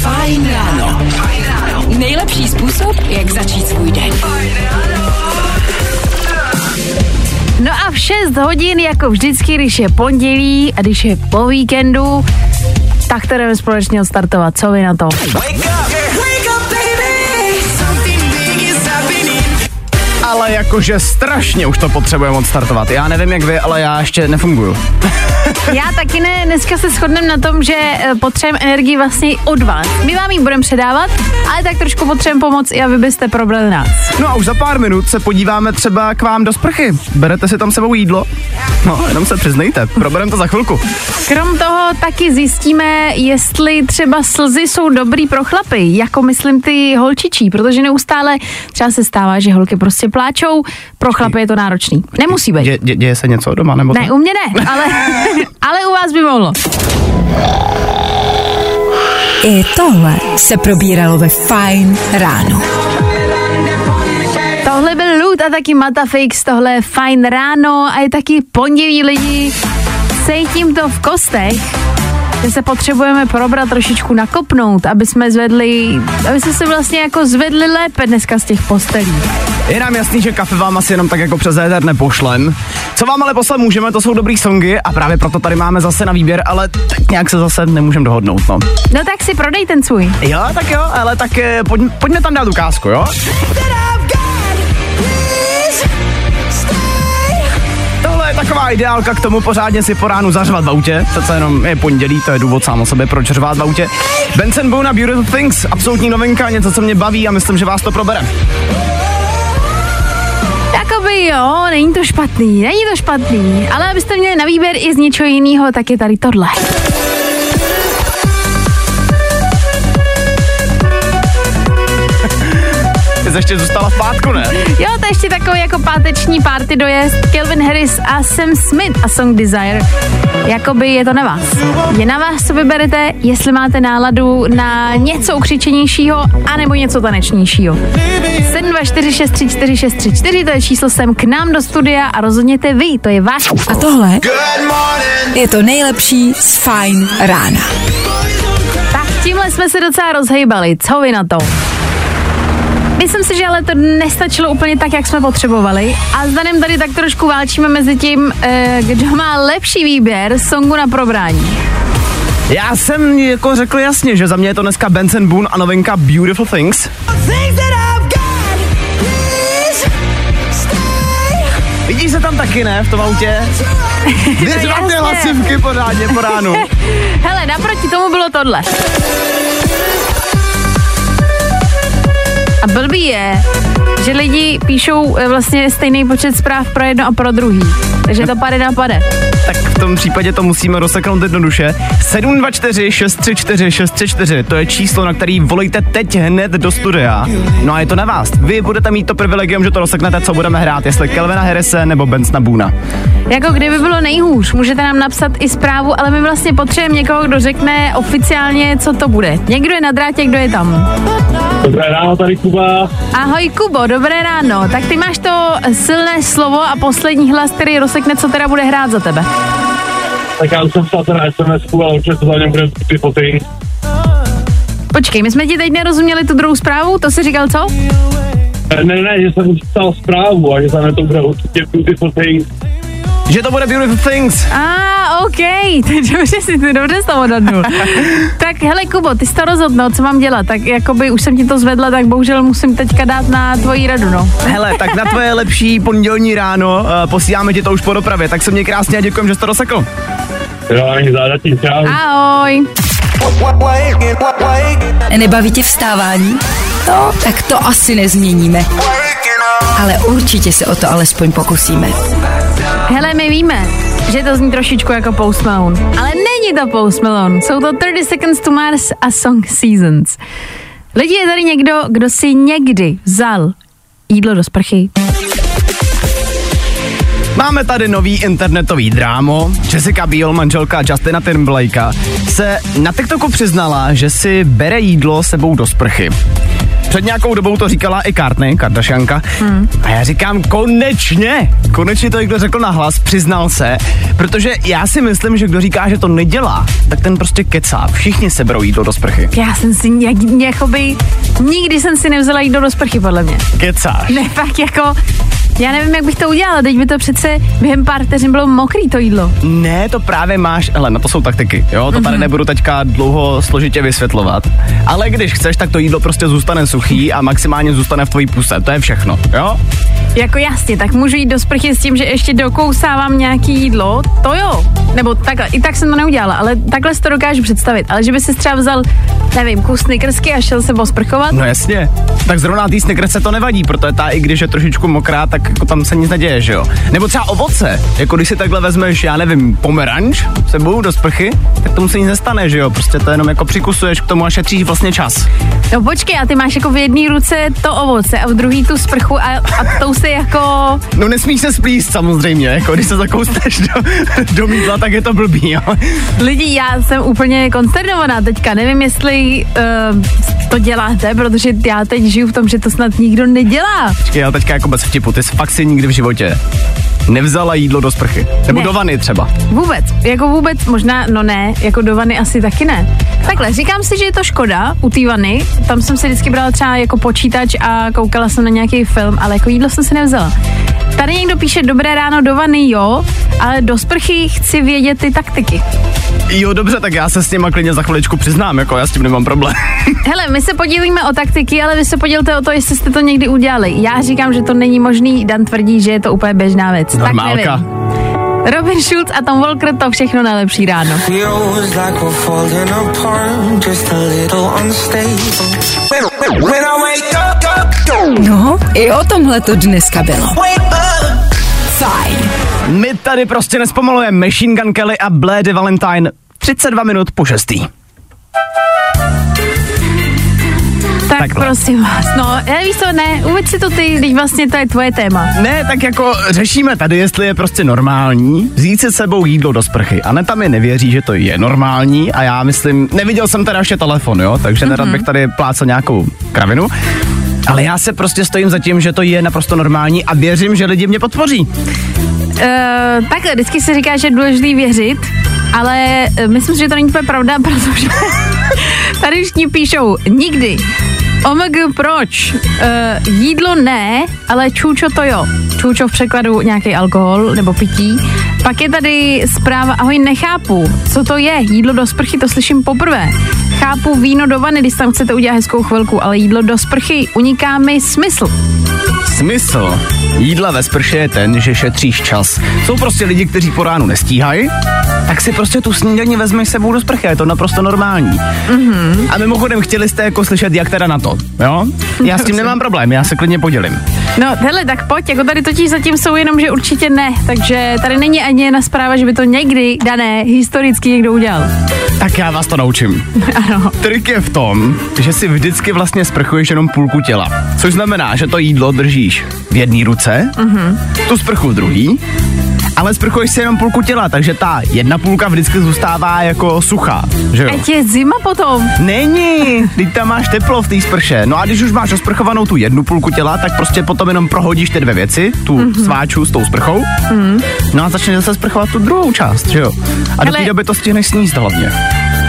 Fajn ráno. Nejlepší způsob, jak začít svůj den. No a v 6 hodin, jako vždycky, když je pondělí a když je po víkendu, tak to jdeme společně odstartovat. Co vy na to? Ale jakože strašně už to potřebujeme odstartovat. Já nevím jak vy, ale já ještě nefunguju. Já taky ne, dneska se shodneme na tom, že eh, potřebujeme energii vlastně od vás. My vám ji budeme předávat, ale tak trošku potřebujeme pomoc i aby byste probrali nás. No a už za pár minut se podíváme třeba k vám do sprchy. Berete si tam sebou jídlo? No, jenom se přiznejte, probereme to za chvilku. Krom toho taky zjistíme, jestli třeba slzy jsou dobrý pro chlapy, jako myslím ty holčičí, protože neustále třeba se stává, že holky prostě pláčou, pro chlapy je to náročný. Nemusí být. Dě, dě, děje se něco doma nebo Ne, to? u mě ne, ale, ale u vás by mohlo. I tohle se probíralo ve Fajn ráno. Tohle byl Loot a taky Matafix, tohle je fajn ráno a je taky pondělí lidi. Cítím to v kostech, že se potřebujeme probrat trošičku nakopnout, aby jsme zvedli, aby jsme se vlastně jako zvedli lépe dneska z těch postelí. Je nám jasný, že kafe vám asi jenom tak jako přes éter nepošlem. Co vám ale poslat můžeme, to jsou dobrý songy a právě proto tady máme zase na výběr, ale tak nějak se zase nemůžeme dohodnout, no. No tak si prodej ten svůj. Jo, tak jo, ale tak eh, pojď, pojďme tam dát ukázku, jo? Tohle je taková ideálka k tomu pořádně si po ránu zařvat v autě. Přece jenom je pondělí, to je důvod sám o sobě, proč řvát v autě. Benson Boone a Beautiful Things, absolutní novinka, něco, co mě baví a myslím, že vás to probere. Jakoby jo, není to špatný, není to špatný, ale abyste měli na výběr i z něčeho jiného, tak je tady tohle. Jsi ještě zůstala v pátku, ne? Jo, to je ještě takový jako páteční party dojezd. Kelvin Harris a Sam Smith a Song Desire. Jakoby je to na vás. Je na vás, co vyberete, jestli máte náladu na něco ukřičenějšího, anebo něco tanečnějšího. 724634634, to je číslo sem k nám do studia a rozhodněte vy, to je váš. A tohle je to nejlepší z Fajn rána. Tak tímhle jsme se docela rozhejbali, co vy na to? Myslím si, že ale to nestačilo úplně tak, jak jsme potřebovali. A s Danem tady tak trošku válčíme mezi tím, eh, kdo má lepší výběr songu na probrání. Já jsem jako řekl jasně, že za mě je to dneska Benson Boone a novinka Beautiful Things. Vidíš se tam taky, ne, v tom autě? Vyřvat ty jasně. hlasivky pořádně po ránu. Hele, naproti tomu bylo tohle. A blbý je, že lidi píšou eh, vlastně stejný počet zpráv pro jedno a pro druhý. Takže to pade na pade. Tak v tom případě to musíme rozseknout jednoduše. 724 634 634, to je číslo, na který volejte teď hned do studia. No a je to na vás. Vy budete mít to privilegium, že to rozseknete, co budeme hrát, jestli Kelvina Harrise nebo Bensona Boona. Jako kdyby bylo nejhůř, můžete nám napsat i zprávu, ale my vlastně potřebujeme někoho, kdo řekne oficiálně, co to bude. Někdo je na drátě, kdo je tam. Dobré ráno, tady Kuba. Ahoj Kubo, dobré ráno. Tak ty máš to silné slovo a poslední hlas, který rozsekne, co teda bude hrát za tebe. Tak já už jsem psal ten sms ale určitě to za něm bude Things. Počkej, my jsme ti teď nerozuměli tu druhou zprávu, to jsi říkal co? Ne, ne, ne, že jsem už psal zprávu a že za mě to bude určitě Things. Že to bude Beautiful Things. A, ah, OK, dobře si ty dobře jsi to odhadnul. tak hele Kubo, ty jsi to rozhodl, no, co mám dělat, tak jakoby už jsem ti to zvedla, tak bohužel musím teďka dát na tvoji radu, no. Hele, tak na tvoje lepší pondělní ráno uh, posíláme ti to už po dopravě, tak se mě krásně a děkujem, že jsi to rozsekl. Jo, ani zádatí, čau. Ahoj. Nebaví tě vstávání? No, tak to asi nezměníme. Ale určitě se o to alespoň pokusíme. Hele, my víme, že to zní trošičku jako Post Malone, ale není to Post Malone, jsou to 30 Seconds to Mars a Song Seasons. Lidi, je tady někdo, kdo si někdy vzal jídlo do sprchy? Máme tady nový internetový drámo. Jessica Biel, manželka Justina Timberlakea, se na TikToku přiznala, že si bere jídlo sebou do sprchy. Před nějakou dobou to říkala i Kourtney, Kardashianka. Hmm. A já říkám, konečně, konečně to někdo řekl nahlas, přiznal se, protože já si myslím, že kdo říká, že to nedělá, tak ten prostě kecá. Všichni se berou jídlo do sprchy. Já jsem si nějak, jakoby, nikdy jsem si nevzala jídlo do sprchy, podle mě. Kecáš. Ne, fakt jako, já nevím, jak bych to udělala, teď by to přece během pár vteřin bylo mokrý to jídlo. Ne, to právě máš, ale na to jsou taktiky, jo, to Mhm. tady nebudu teďka dlouho složitě vysvětlovat, ale když chceš, tak to jídlo prostě zůstane suchý a maximálně zůstane v tvojí puse, to je všechno, jo? Jako jasně, tak můžu jít do sprchy s tím, že ještě dokousávám nějaký jídlo, to jo. Nebo takhle, i tak jsem to neudělala, ale takhle si to dokážu představit. Ale že by si třeba vzal, nevím, kus snickersky a šel se posprchovat, No jasně, tak zrovna tý snickerse to nevadí, protože ta i když je trošičku mokrá, tak jako tam se nic neděje, že jo? Nebo třeba ovoce, jako když si takhle vezmeš, já nevím, pomeranč sebou do sprchy, tak tomu se nic nestane, že jo? Prostě to jenom jako přikusuješ k tomu a šetříš vlastně čas. No počkej, a ty máš jako v jedné ruce to ovoce a v druhý tu sprchu a, a tou se jako... No nesmíš se splíst samozřejmě, jako když se zakousteš do, do mídla, tak je to blbý, jo. Lidi, já jsem úplně konsternovaná teďka, nevím, jestli uh, to děláte, protože já teď žiju v tom, že to snad nikdo nedělá. Počkej, ale teďka jako bez vtipu, ty jsi fakt si nikdy v životě nevzala jídlo do sprchy. Nebo Ne. do vany třeba. Vůbec, jako vůbec, možná, no ne, jako do vany asi taky ne. Takhle, říkám si, že je to škoda u té vany, tam jsem si vždycky brala třeba jako počítač a koukala jsem na nějaký film, ale jako jídlo jsem si nevzala. Tady někdo píše, dobré ráno do vany, jo, ale do sprchy chci vědět ty taktiky. Jo, dobře, tak já se s těma klidně za chviličku přiznám, jako já s tím nemám problém. Hele, my se podílíme o taktiky, ale vy se podělte o to, jestli jste to někdy udělali. Já říkám, že to není možný, Dan tvrdí, že je to úplně běžná věc. Normálka. Tak nevím. Robin Schulz a Tom Walker, to všechno nejlepší ráno. Feels like we're falling apart, just a little unstable. When, when I wake up, No, i o tomhle to dneska bylo. Fajn. My tady prostě nespomalujeme Machine Gun Kelly a Blade Valentine 32 minut po šestý. Tak Takhle. prosím vás, no, já víš co, ne, uveď si to ty, když vlastně to je tvoje téma. Ne, tak jako řešíme tady, jestli je prostě normální vzít si s sebou jídlo do sprchy. A tam mi nevěří, že to je normální a já myslím, neviděl jsem teda ještě telefon, jo, takže mm-hmm. nerad bych tady plácel nějakou kravinu. Ale já se prostě stojím za tím, že to je naprosto normální a věřím, že lidi mě podpoří. Uh, takhle, vždycky se říká, že je důležité věřit, ale uh, myslím si, že to není úplně pravda, protože tady všichni píšou nikdy. OMG, proč? Uh, jídlo ne, ale čůčo to jo. Čůčo v překladu nějaký alkohol nebo pití. Pak je tady zpráva, ahoj, nechápu, co to je. Jídlo do sprchy, to slyším poprvé. Chápu víno do vany, když tam chcete udělat hezkou chvilku, ale jídlo do sprchy uniká mi smysl. Smysl jídla ve sprše je ten, že šetříš čas. Jsou prostě lidi, kteří po ránu nestíhají, tak si prostě tu snídaní vezmeš sebou do sprchy, je to naprosto normální. Mm-hmm. A mimochodem chtěli jste jako slyšet, jak teda na to, jo? Já s tím nemám problém, já se klidně podělím. No, hele, tak pojď, jako tady totiž zatím jsou jenom, že určitě ne, takže tady není ani jedna zpráva, že by to někdy dané historicky někdo udělal. Tak já vás to naučím. Ano. Trik je v tom, že si vždycky vlastně sprchuješ jenom půlku těla. Což znamená, že to jídlo držíš v jedné ruce, mm-hmm. tu sprchu v druhý, ale sprchuješ si jenom půlku těla, takže ta jedna půlka vždycky zůstává jako suchá, že jo? Ať je zima potom. Není, teď tam máš teplo v té sprše. No a když už máš osprchovanou tu jednu půlku těla, tak prostě potom jenom prohodíš ty dvě věci, tu mm-hmm. sváču s tou sprchou, mm-hmm. no a začneš zase sprchovat tu druhou část, že jo? A do té doby to stihneš sníst hlavně.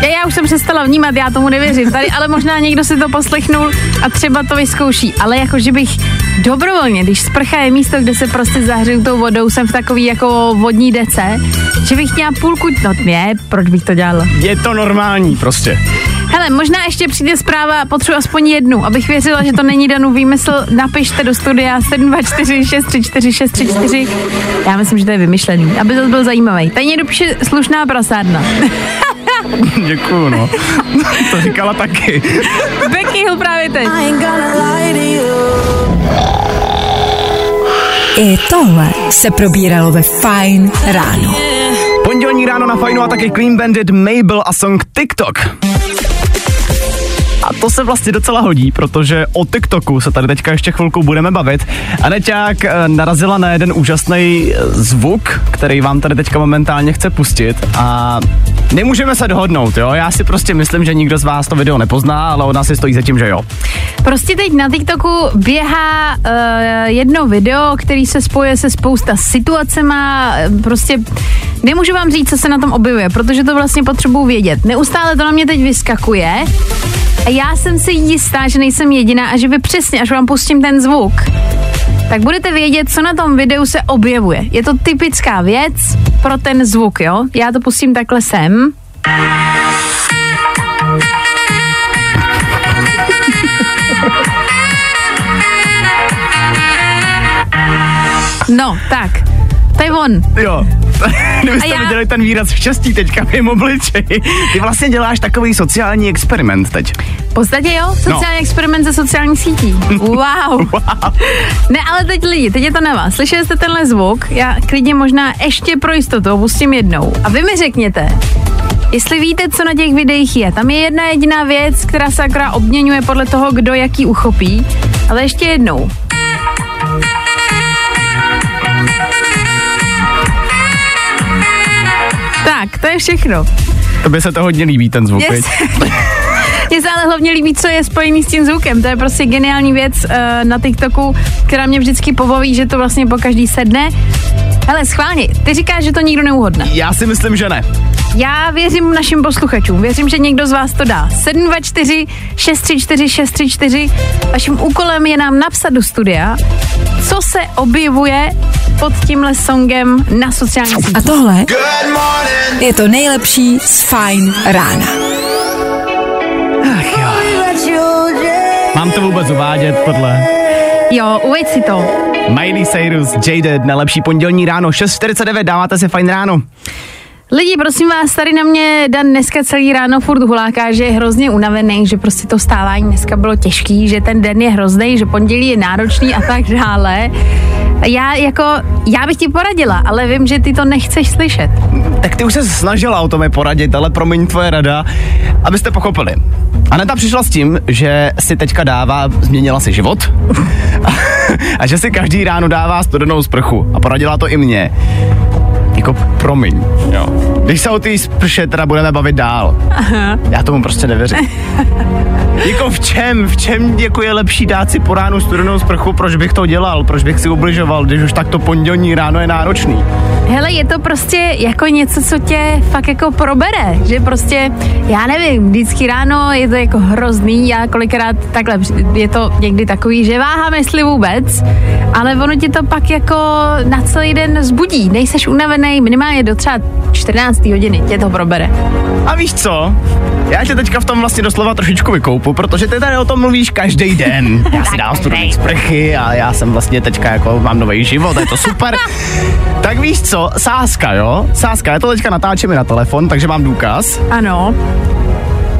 Já, já už jsem přestala vnímat, já tomu nevěřím. Tady ale možná někdo si to poslechnul a třeba to vyzkouší. Ale jako, že bych dobrovolně, když sprcha je místo, kde se prostě zahřeju tou vodou, jsem v takový jako vodní dece, že bych měla půlku, no ne, proč bych to dělala? Je to normální prostě. Hele, možná ještě přijde zpráva, potřebuji aspoň jednu, abych věřila, že to není Danu výmysl. Napište do studia 724 634 634. Já myslím, že to je vymyšlený, aby to byl zajímavý. Tady někdo píše slušná prasárna. Děkuju, no. to říkala taky. Becky Hill právě teď. I tohle se probíralo ve Fine ráno. Pondělní ráno na Fajnu a taky Clean Bandit, Mabel a song TikTok. A to se vlastně docela hodí, protože o TikToku se tady teďka ještě chvilku budeme bavit. Aneťák eh, narazila na jeden úžasný eh, zvuk, který vám tady teďka momentálně chce pustit a nemůžeme se dohodnout, jo? Já si prostě myslím, že nikdo z vás to video nepozná, ale ona si stojí za tím, že jo. Prostě teď na TikToku běhá uh, jedno video, který se spojuje se spousta situacema, prostě nemůžu vám říct, co se na tom objevuje, protože to vlastně potřebuji vědět. Neustále to na mě teď vyskakuje a já jsem si jistá, že nejsem jediná a že vy přesně, až vám pustím ten zvuk, tak budete vědět, co na tom videu se objevuje. Je to typická věc pro ten zvuk, jo? Já to pustím takhle sem. No, tak. To je on. Jo. Kdybyste já- viděli ten výraz štěstí teďka v mém obličeji. Ty vlastně děláš takový sociální experiment teď. V podstatě jo, sociální No. experiment ze sociálních sítí. Wow. Ne, ale teď lidi, teď je to na vás. Slyšeli jste tenhle zvuk? Já klidně možná ještě pro jistotu pustím jednou. A vy mi řekněte, jestli víte, co na těch videích je. Tam je jedna jediná věc, která se akorát obměňuje podle toho, kdo jaký uchopí. Ale ještě jednou. Tak, to je všechno. Tobě se to hodně líbí, ten zvuk, Yes. Mně se ale hlavně líbí, co je spojený s tím zvukem. To je prostě geniální věc uh, na TikToku, která mě vždycky pobaví, že to vlastně po každý sedne. Hele, schválně, ty říkáš, že to nikdo neuhodne. Já si myslím, že ne. Já věřím našim posluchačům, věřím, že někdo z vás to dá. 724 634 634. Vaším úkolem je nám napsat do studia, co se objevuje pod tímhle songem na sociálních sítích. A tohle je to nejlepší z Fine rána. Ach jo. Mám to vůbec uvádět, tohle. Jo, uveď si to. Miley Cyrus, Jaded, na lepší pondělní ráno, 6.49, dáváte si fajn ráno. Lidi, prosím vás, tady na mě Dan dneska celý ráno furt huláká, že je hrozně unavený, že prostě to stávání dneska bylo těžký, že ten den je hrozný, že pondělí je náročný a tak dále. Já jako, já bych ti poradila, ale vím, že ty to nechceš slyšet. Tak ty už se snažila o tom je poradit, ale promiň tvoje rada, abyste pochopili. Aneta přišla s tím, že si teďka dává, změnila si život a že si každý ráno dává studenou sprchu a poradila to i mě. Jako promiň, jo. Když se o té sprše teda budeme bavit dál. Aha. Já tomu prostě nevěřím. jako v čem, v čem jako je lepší dát si po ránu studenou sprchu, proč bych to dělal, proč bych si ubližoval, když už takto pondělní ráno je náročný. Hele, je to prostě jako něco, co tě fakt jako probere, že prostě, já nevím, vždycky ráno je to jako hrozný, já kolikrát takhle, je to někdy takový, že váhám, jestli vůbec, ale ono ti to pak jako na celý den zbudí, nejseš unavený, minimálně do třeba 14. hodiny tě to probere. A víš co? Já tě teďka v tom vlastně doslova trošičku vykoupu, protože ty tady o tom mluvíš každý den. Já si dám studený sprchy a já jsem vlastně teďka jako mám nový život, je to super. tak víš co? Sáska, jo? Sáska, já to teďka natáčím i na telefon, takže mám důkaz. Ano,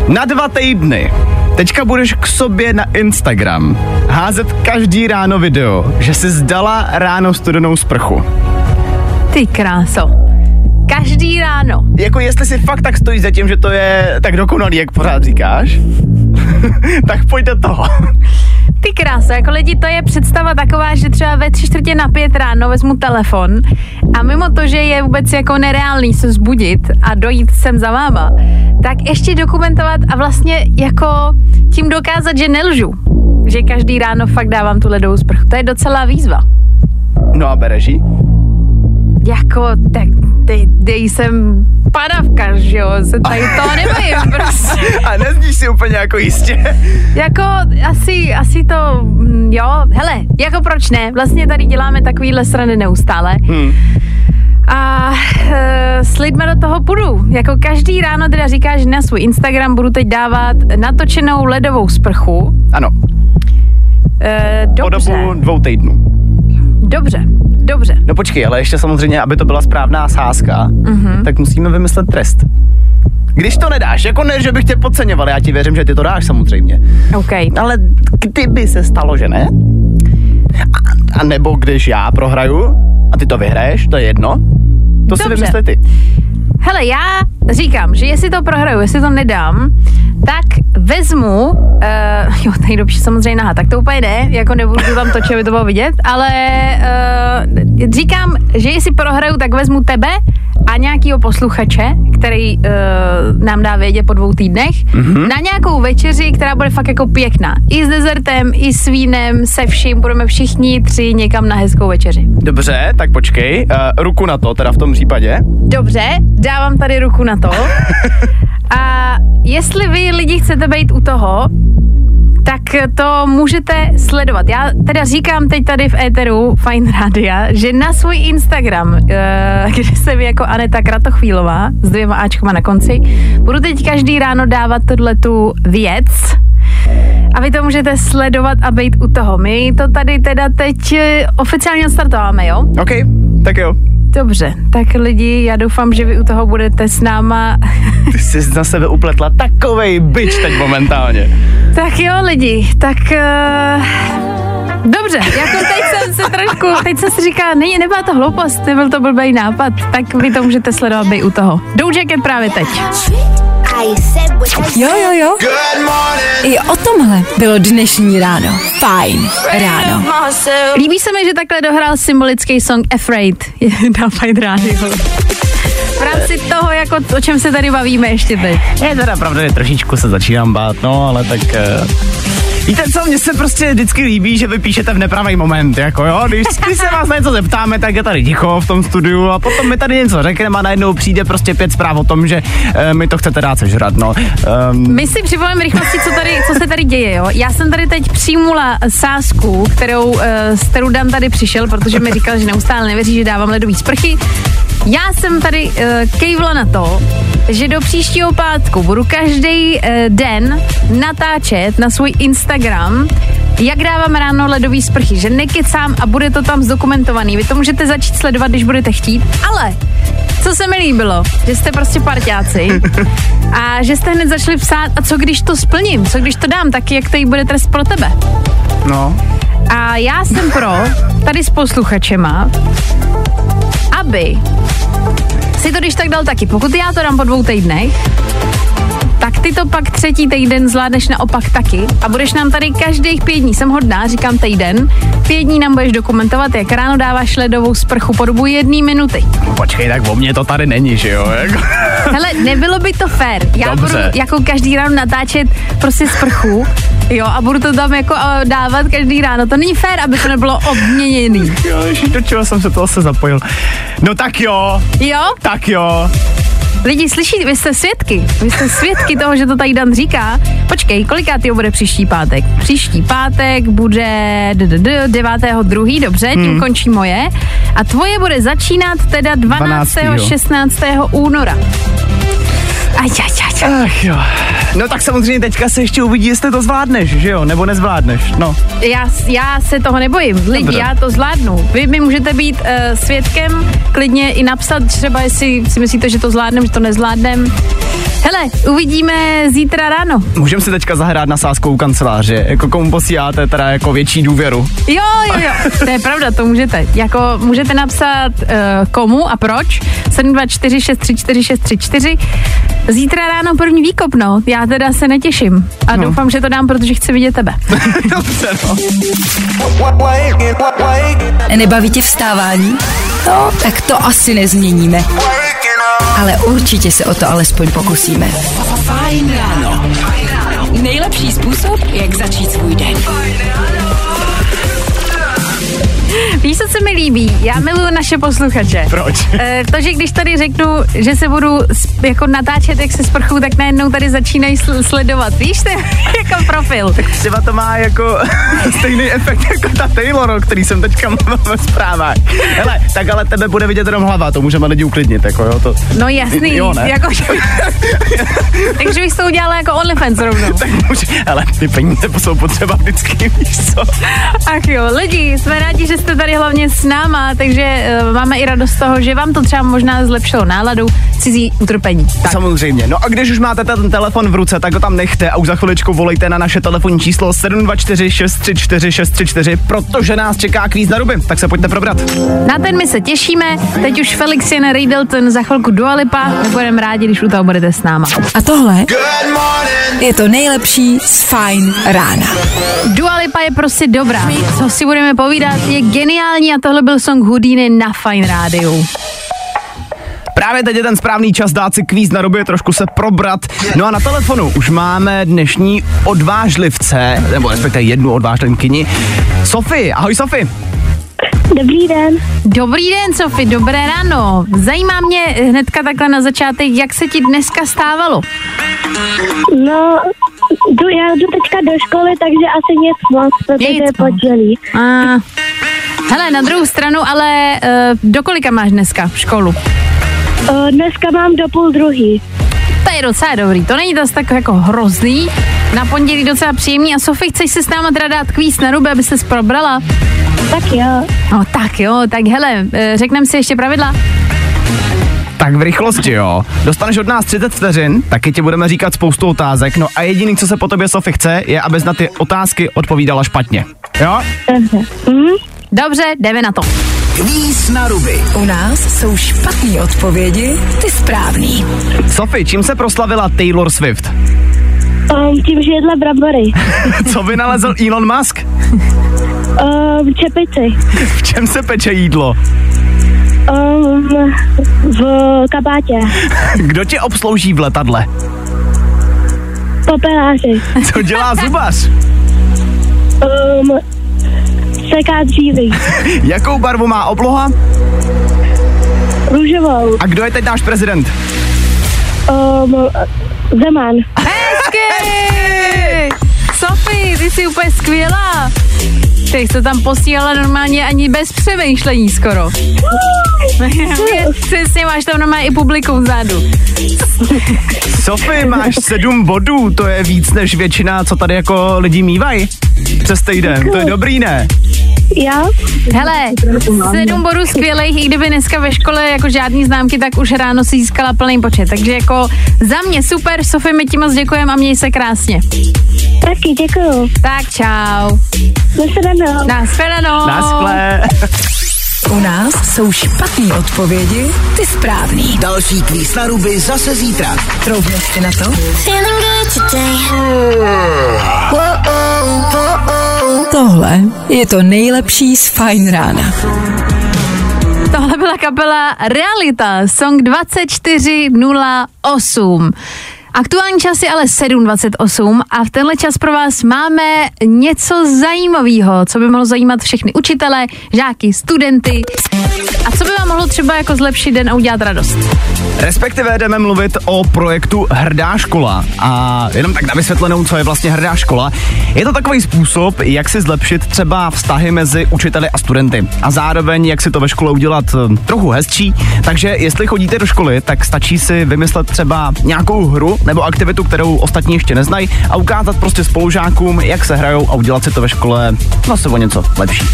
Na dva týdny Teďka budeš k sobě na Instagram házet každý ráno video, že jsi zdala ráno studenou sprchu. ty kráso. Každý ráno. Jako jestli si fakt tak stojí za tím, že to je tak dokonalý, jak pořád říkáš, tak pojď do toho. Ty krása, jako lidi, to je představa taková, že třeba ve tři čtvrtě na pět ráno vezmu telefon a mimo to, že je vůbec jako nereálný se zbudit a dojít sem za váma, tak ještě dokumentovat a vlastně jako tím dokázat, že nelžu. Že každý ráno fakt dávám tu ledovou sprchu. To je docela výzva. No a bereš jí? Jako, tak dej, dej sem padavka, že jo, se tady to nebojím prostě. A nezníš si úplně jako jistě. Jako asi, asi to, mm, jo, hele, jako proč ne? Vlastně tady děláme takovýhle strany neustále. Hmm. A e, s lidmi do toho půjdu. Jako každý ráno teda říkáš, že na svůj Instagram budu teď dávat natočenou ledovou sprchu. Ano, E, po dobře, dobu dvou týdnů. dobře, dobře. No počkej, ale ještě samozřejmě, aby to byla správná sázka, Mhm. tak musíme vymyslet trest. Když to nedáš, jako ne, že bych tě podceňoval, já ti věřím, že ty to dáš samozřejmě. OK. Ale kdyby se stalo, že ne, a, a nebo když já prohraju a ty to vyhraješ, to je jedno, to si Dobře. vymysli ty. Hele, já říkám, že jestli to prohraju, jestli to nedám, tak vezmu, uh, jo, tady dobře samozřejmě naha, tak to úplně ne, jako nebudu tam točit, aby to bylo vidět, ale uh, říkám, že jestli prohraju, tak vezmu tebe a nějakýho posluchače, který uh, nám dá vědět po dvou týdnech, mm-hmm. na nějakou večeři, která bude fakt jako pěkná. I s dezertem, i s vínem, se vším, budeme všichni tři někam na hezkou večeři. Dobře, tak počkej, uh, ruku na to teda v tom případě. Dobře, dávám tady ruku na to. A jestli vy lidi chcete být u toho, tak to můžete sledovat. Já teda říkám teď tady v éteru Fine Radia, že na svůj Instagram, eh, kde se vy jako Aneta Kratochvílová s dvěma Ačkama na konci, budu teď každý ráno dávat tu věc, a vy to můžete sledovat a být u toho. My to tady teda teď eh, oficiálně startováme, jo? OK, tak jo. Dobře, tak lidi, já doufám, že vy u toho budete s náma. Ty jsi na sebe upletla takovej byč teď momentálně. tak jo, lidi, tak... Uh... Dobře, jako teď jsem se trošku, teď jsem si říkala, ne, nebyla to hloupost, nebyl to blbý nápad, tak vy to můžete sledovat být u toho. Dojacket právě teď. Jo, jo, jo. I o tomhle bylo dnešní ráno. Fajn ráno. Líbí se mi, že takhle dohrál symbolický song Afraid na Fajn rádio. V rámci toho, jako o čem se tady bavíme ještě teď. Je teda pravda, že trošičku se začínám bát, no, ale tak... Uh... Víte co, mně se prostě vždycky líbí, že vy píšete v nepravý moment, jako jo, když, když se vás na něco zeptáme, tak je tady ticho v tom studiu a potom mi tady něco řekneme a najednou přijde prostě pět zpráv o tom, že uh, mi to chcete dát sežrat, no. Um, My si připomeneme rychlosti, co, tady, co se tady děje, jo. Já jsem tady teď přijmula sásku, kterou, uh, s kterou Dan tady přišel, protože mi říkal, že neustále nevěří, že dávám ledový sprchy. Já jsem tady uh, kejvla na to, že do příštího pátku budu každý uh, den natáčet na svůj Instagram, jak dávám ráno ledový sprchy, že nekecám a bude to tam zdokumentovaný. Vy to můžete začít sledovat, když budete chtít, ale co se mi líbilo, že jste prostě parťáci a že jste hned začali psát, a co když to splním, co když to dám, tak jak to jí bude trest pro tebe. no, A já jsem pro, tady s posluchačema, aby si to když tak dal taky. Pokud já to dám po dvou týdnech, tak ty to pak třetí týden zvládneš naopak taky a budeš nám tady každých pět dní, jsem hodná, říkám týden, pět dní nám budeš dokumentovat, jak ráno dáváš ledovou sprchu po dobu jedné minuty. počkej, tak o mě to tady není, že jo. Hele, nebylo by to fér. Já Dobře. budu jako každý ráno natáčet prostě sprchu, jo, a budu to tam jako uh, dávat každý ráno. To není fér, aby to nebylo obměněný. Jo, do čeho jsem se to zase zapojil. No tak jo, Jo? tak jo. Lidi, slyší, vy jste svědky. Vy jste svědky toho, že to tady Dan říká. Počkej, kolikátý bude příští pátek? Příští pátek bude d- d- d- 9.2. Dobře, tím Hmm. končí moje. A tvoje bude začínat teda 12. 12.. 16. února. Aj, aj, aj, aj. Ach jo. No tak samozřejmě teďka se ještě uvidí, jestli to zvládneš, že jo, nebo nezvládneš, no. Já, já se toho nebojím. Lidi, Dobře. já to zvládnu. Vy mi můžete být uh, svědkem, klidně i napsat třeba, jestli si myslíte, že to zvládnem, že to nezvládnem. Hele, uvidíme zítra ráno. Můžeme si teďka zahrát na sáskou kanceláře, jako komu posíláte teda jako větší důvěru. Jo, jo, jo, to je pravda, to můžete. Jako můžete napsat uh, komu a proč. 724 634 634. Zítra ráno první výkop, no. Já teda se netěším. A No. doufám, že to dám, protože chci vidět tebe. Dobře, no. Nebaví tě vstávání? No, tak to asi nezměníme. Ale určitě se o to alespoň pokusíme. Fajn ráno. Nejlepší způsob, jak začít svůj den. Víš, co se mi líbí? Já miluju naše posluchače. Proč? Eh, to, že když tady řeknu, že se budu jako natáčet, jak se sprchu, tak najednou tady začínají sl- sledovat. Víš, to je jako profil. Třeba to má jako stejný efekt jako ta Taylor, o který jsem teďka mluvil ve zprávách. Hele, tak ale tebe bude vidět jenom hlava, to můžeme lidi uklidnit, jako jo, to... No jasný, Jo, ne? jako, že... takže bych to udělala jako OnlyFans rovnou. Tak může, ale ty peníze jsou potřeba vždycky, víš co? Ach jo, lidi, jsme rádi, že jste tady hlavně s náma, takže uh, máme i radost z toho, že vám to třeba možná zlepšilo náladu, cizí utrpení. Tak. Samozřejmě. No a když už máte ten telefon v ruce, tak ho tam nechte a už za chviličku volejte na naše telefonní číslo 724 634 634, protože nás čeká kvíz na ruby, tak se pojďte probrat. Na ten my se těšíme, teď už Felix jen Riddleton, za chvilku Dua Lipa, my budeme rádi, když u toho budete s náma. A tohle je to nejlepší z Fine rána. Dua Lipa je prostě dobrá, co si budeme povídat, je geniální a tohle byl song Houdini na Fine Rádiu. Právě teď je ten správný čas dát si kvíz na ruby, trošku se probrat. No a na telefonu už máme dnešní odvážlivce, nebo respektive jednu odvážlenkyni. Sofie, ahoj Sofie. Dobrý den. Dobrý den, Sofi, dobré ráno. Zajímá mě hnedka takhle na začátek, jak se ti dneska stávalo? No, jdu, já jdu teďka do školy, takže asi nic moc, protože je pondělí. A, hele, na druhou stranu, ale uh, do kolika máš dneska v školu? O, dneska mám do půl druhý. To je docela dobrý, to není zase tak jako hrozný. Na pondělí docela příjemný. A Sofie, chceš se s náma teda dát kvíz na ruby, aby se probrala? Tak jo. No tak jo, tak hele, eh, řekneme si ještě pravidla. Tak v rychlosti, jo. Dostaneš od nás 30 vteřin, taky ti budeme říkat spoustu otázek, no a jediný, co se po tobě Sofie chce, je, abys na ty otázky odpovídala špatně. Jo? Dobře. Mhm. Dobře, jdeme na to. Kvíz na ruby. U nás jsou špatné odpovědi, ty správný. Sofie, čím se proslavila Taylor Swift? Um, tím, že jedle brambory. Co vynalezl Elon Musk? Um, čepici. V čem se peče jídlo? Um, v kabátě. Kdo tě obslouží v letadle? Popeláři. Co dělá zubař? Um, seká dříví. Jakou barvu má obloha? Růžovou. A kdo je teď náš prezident? Um, Zeman. Hezky! Sofie, ty jsi úplně skvělá. Jsi to tam posílala normálně ani bez přemýšlení skoro. Přesně, máš tam normálně i publikum vzadu. Sofie, máš sedm bodů, to je víc než většina, co tady jako lidi mývají. Přes týden, to je dobrý, ne? Já? Hele, sedm bodů skvělých, i kdyby dneska ve škole jako žádný známky, tak už ráno si získala plný počet. Takže jako za mě super, Sofie, my ti moc děkujeme a měj se krásně. Taky děkuju. Tak čau. Nashledanou. Naschledanou. Naschle. U nás jsou špatné odpovědi, ty správný. Další kvíz na ruby zase zítra. Troubneš si na to? Tohle je to nejlepší z Fine rána. Tohle byla kapela Realita, song 2408. Aktuální čas je ale 7.28 a v tenhle čas pro vás máme něco zajímavého, co by mohlo zajímat všechny učitele, žáky, studenty a co by vám mohlo třeba jako zlepšit den a udělat radost. Respektive jdeme mluvit o projektu Hrdá škola. A jenom tak na vysvětlenou, co je vlastně Hrdá škola. Je to takový způsob, jak si zlepšit třeba vztahy mezi učiteli a studenty. A zároveň, jak si to ve škole udělat eh, trochu hezčí. Takže jestli chodíte do školy, tak stačí si vymyslet třeba nějakou hru nebo aktivitu, kterou ostatní ještě neznají a ukázat prostě spolužákům, jak se hrajou a udělat si to ve škole zase o něco lepší.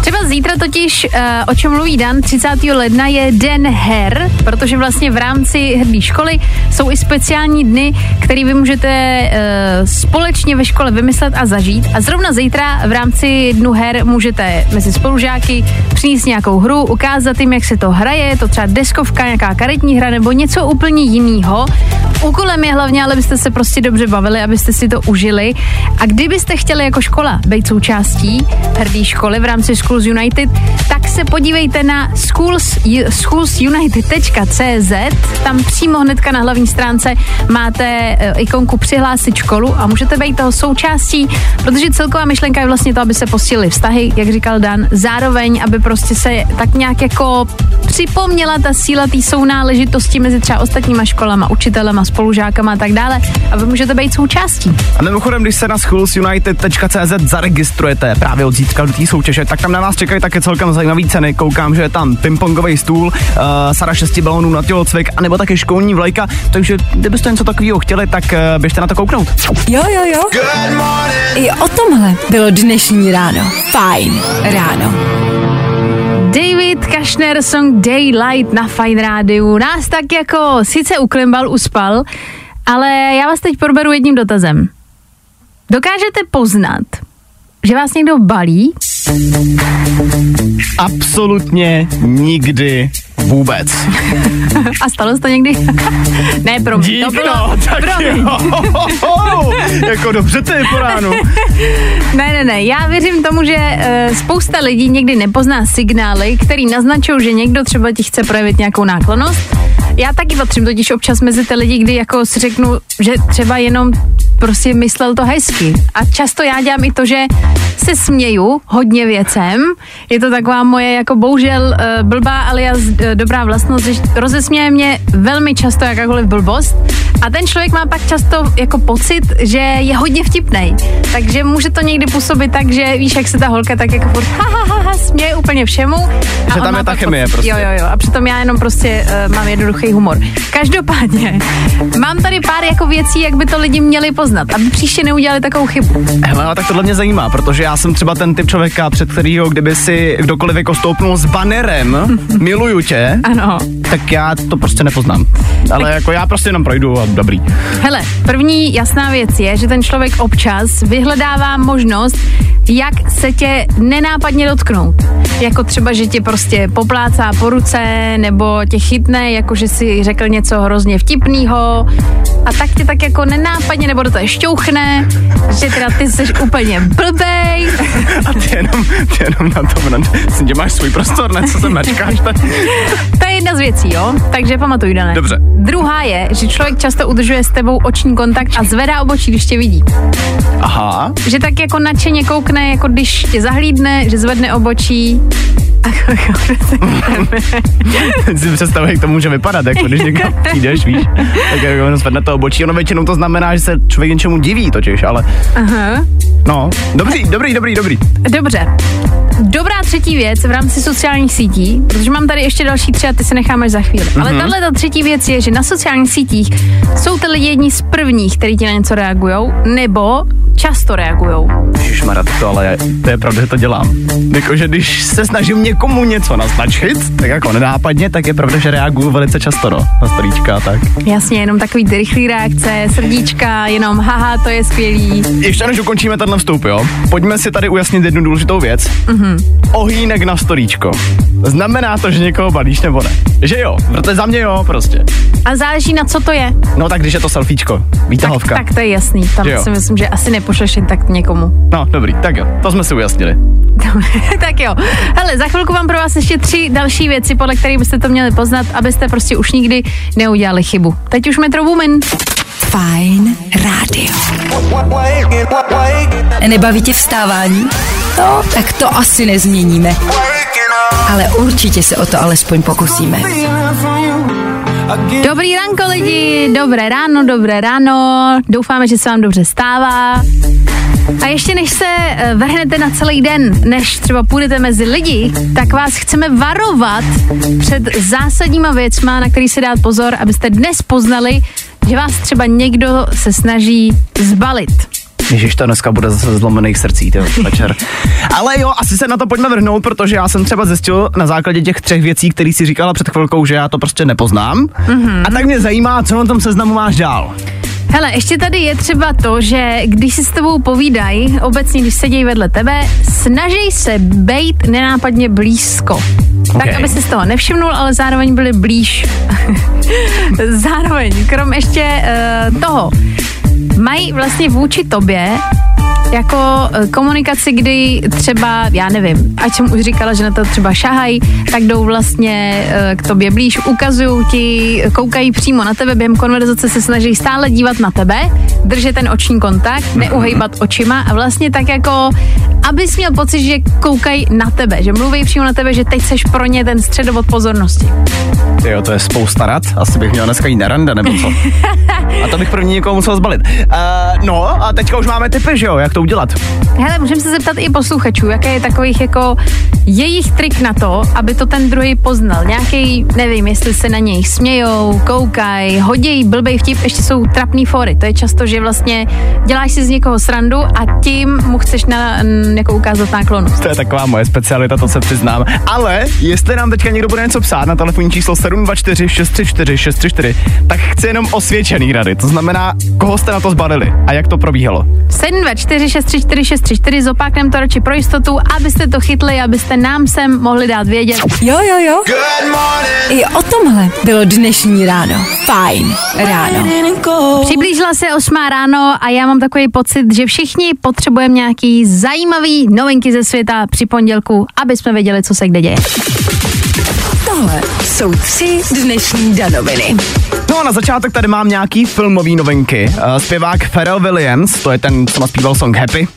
Třeba zítra totiž, uh, o čem mluví Dan, 30. ledna je Den her, protože vlastně v rámci hrdý školy jsou i speciální dny, které vy můžete uh, společně ve škole vymyslet a zažít. A zrovna zítra v rámci dnu her můžete mezi spolužáky přinést nějakou hru, ukázat jim, jak se to hraje, je to třeba deskovka, nějaká karetní hra nebo něco úplně jiného. Úkolem je hlavně, ale byste se prostě dobře bavili, abyste si to užili. A kdybyste chtěli jako škola být součástí hrdý školy v rámci Schools United, tak se podívejte na schools, schoolsunited.cz. Tam přímo hnedka na hlavní stránce máte eh, ikonku přihlásit školu a můžete být toho součástí, protože celková myšlenka je vlastně to, aby se posílily vztahy, jak říkal Dan, zároveň, aby prostě se tak nějak jako připomněla ta síla té sounáležitosti mezi třeba ostatníma školama, učitelema, spolužákama a tak dále. A vy můžete být součástí. A mimochodem, když se na schoolsunited.cz zaregistrujete právě od zítra do té soutěže, tak tam na vás čekají také celkem zajímavé ceny. Koukám, že je tam pingpongový stůl, uh, Sara šesti balonů na tělocvik, anebo také školní vlajka. Takže kdybyste něco takového chtěli, tak uh, běžte na to kouknout. Jo, jo, jo. I o tomhle bylo dnešní ráno. Fajn ráno. David Kašner song Daylight na Fine Rádiu nás tak jako sice uklimbal, uspal, ale já vás teď proberu jedním dotazem. Dokážete poznat, že vás někdo balí? Absolutně nikdy vůbec. A stalo se to někdy? ne, pro mě. Dík to bylo, no, tak promiň. jo. jako dobře to je po ránu. Ne, ne, ne, já věřím tomu, že uh, spousta lidí někdy nepozná signály, který naznačují, že někdo třeba ti chce projevit nějakou náklonost. Já taky patřím totiž občas mezi ty lidi, kdy jako si řeknu, že třeba jenom prostě myslel to hezky. A často já dělám i to, že se směju hodně věcem. Je to taková moje jako bohužel uh, blbá alias uh, dobrá vlastnost, že rozesměje mě velmi často jakákoliv blbost. A ten člověk má pak často jako pocit, že je hodně vtipnej. Takže může to někdy působit tak, že víš, jak se ta holka tak jako furt ha, ha, ha, ha směje úplně všemu. A Že tam je ta chemie pocit- prostě. Jo, jo, jo. A přitom já jenom prostě uh, mám jednoduchý humor. Každopádně, mám tady pár jako věcí, jak by to lidi měli poznat, aby příště neudělali takovou chybu. Hele, ale tak tohle mě zajímá, protože já jsem třeba ten typ člověka, před kterýho, kdyby si kdokoliv jako stoupnul s banerem, miluju tě, Ano. Tak já to prostě nepoznám. Ale jako já prostě jenom projdu a dobrý. Hele, první jasná věc je, že ten člověk občas vyhledává možnost, jak se tě nenápadně dotknout. Jako třeba, že tě prostě poplácá po ruce, nebo tě chytne, jako že si řekl něco hrozně vtipného a tak tě tak jako nenápadně, nebo do toho šťouchne, že teda ty jsi úplně blbej. A ty jenom, ty jenom na tom, na, tě máš svůj prostor, ne, co se mačkáš. To je jedna z věcí, jo? Takže pamatuj, Dané. Dobře. Druhá je, že člověk často udržuje s tebou oční kontakt a zvedá obočí, když tě vidí. Aha, Že tak jako nadšeně koukne, jako když tě zahlídne, že zvedne obočí. si představuji, jak to může vypadat, jako když někam přijdeš, víš, tak jako ono zvedne to obočí, ono většinou to znamená, že se člověk něčemu diví totiž, ale Aha. no, dobrý, dobrý, dobrý, dobrý. Dobře. Dobrá třetí věc v rámci sociálních sítí, protože mám tady ještě další tři a ty se necháme za chvíli. Ale tahle ta třetí věc je, že na sociálních sítích jsou ty lidi jedni z prvních, kteří ti na něco reagují, nebo často reagují. Ježišmarja, tak to ale je, to je pravda, že to dělám. Jakože když se snažím někomu něco naznačit, tak jako nenápadně, tak je pravda, že reaguju velice často, no, na storíčka tak. Jasně, jenom takový ty rychlý reakce, srdíčka, jenom haha, to je skvělý. Ještě než ukončíme tenhle vstup, jo, pojďme si tady ujasnit jednu důležitou věc. Mm-hmm. Ohýnek na storíčko. Znamená to, že někoho balíš nebo ne? Že jo, protože za mě jo, prostě. A záleží na co to je. No tak když je to selfiečko, Tak, výtahovka. tak to je jasný. Tam si myslím, že asi nepošleš jen tak někomu. No, dobrý, tak jo, to jsme si ujasnili. tak jo. Hele, za chvilku mám pro vás ještě tři další věci, podle kterých byste to měli poznat, abyste prostě už nikdy neudělali chybu. Teď už Metro Woman. Fajn rádio. Nebaví tě vstávání? No, tak to asi nezměníme. Ale určitě se o to alespoň pokusíme. Dobrý ranko lidi, dobré ráno, dobré ráno. Doufáme, že se vám dobře stává. A ještě než se eh, vrhnete na celý den, než třeba půjdete mezi lidi, tak vás chceme varovat před zásadníma věcma, na který si dát pozor, abyste dnes poznali, že vás třeba někdo se snaží zbalit. Ježiš, to dneska bude zase zlomených srdcí, to večer. Ale jo, asi se na to pojďme vrhnout, protože já jsem třeba zjistil na základě těch třech věcí, které si říkala před chvilkou, že já to prostě nepoznám. Mm-hmm. A tak mě zajímá, co na tom seznamu máš dál. Hele, ještě tady je třeba to, že když si s tebou povídají, obecně když sedí vedle tebe, snaží se bejt nenápadně blízko. Tak, Ok. aby si z toho nevšimnul, ale zároveň byli blíž. zároveň, krom ještě uh, toho, mají vlastně vůči tobě jako eh, komunikaci, kdy třeba, já nevím, ať jsem už říkala, že na to třeba šahají, tak jdou vlastně eh, k tobě blíž, ukazují ti, koukají přímo na tebe, během konverzace se snaží stále dívat na tebe, držet ten oční kontakt, neuhejbat očima a vlastně tak jako, abys měl pocit, že koukají na tebe, že mluví přímo na tebe, že teď seš pro ně ten středovod pozornosti. Jo, to je spousta rad. Asi bych měl dneska jít na rande, nebo co? A to bych první někoho musel zbalit. Uh, no, a teďka už máme typy, že jo, jak to udělat. Hele, můžeme se zeptat i posluchačů, jaké je takových jako jejich trik na to, aby to ten druhý poznal. Nějaký, nevím, jestli se na něj smějou, koukají, hodějí blbej vtip, ještě jsou trapný fory. To je často, že vlastně děláš si z někoho srandu a tím mu chceš na, n, jako ukázat náklonu. To je taková moje specialita, to se přiznám. Ale jestli nám teďka někdo bude něco psát na telefonní číslo 724 634 634, tak chci jenom osvědčený rady. To znamená, koho jste na to zbalili a jak to probíhalo. 724 634 634, zopáknem to radši pro jistotu, abyste to chytli, abyste nám sem mohli dát vědět. Jo, jo, jo. I o tomhle bylo dnešní ráno. Fajn ráno. Přiblížila se 8 ráno a já mám takový pocit, že všichni potřebujeme nějaký zajímavý novinky ze světa při pondělku, aby jsme věděli, co se kde děje. Tohle jsou tři dnešní danoviny. No a na začátek tady mám nějaký filmový novinky. Uh, zpěvák Pharrell Williams, to je ten, co naspíval song Happy.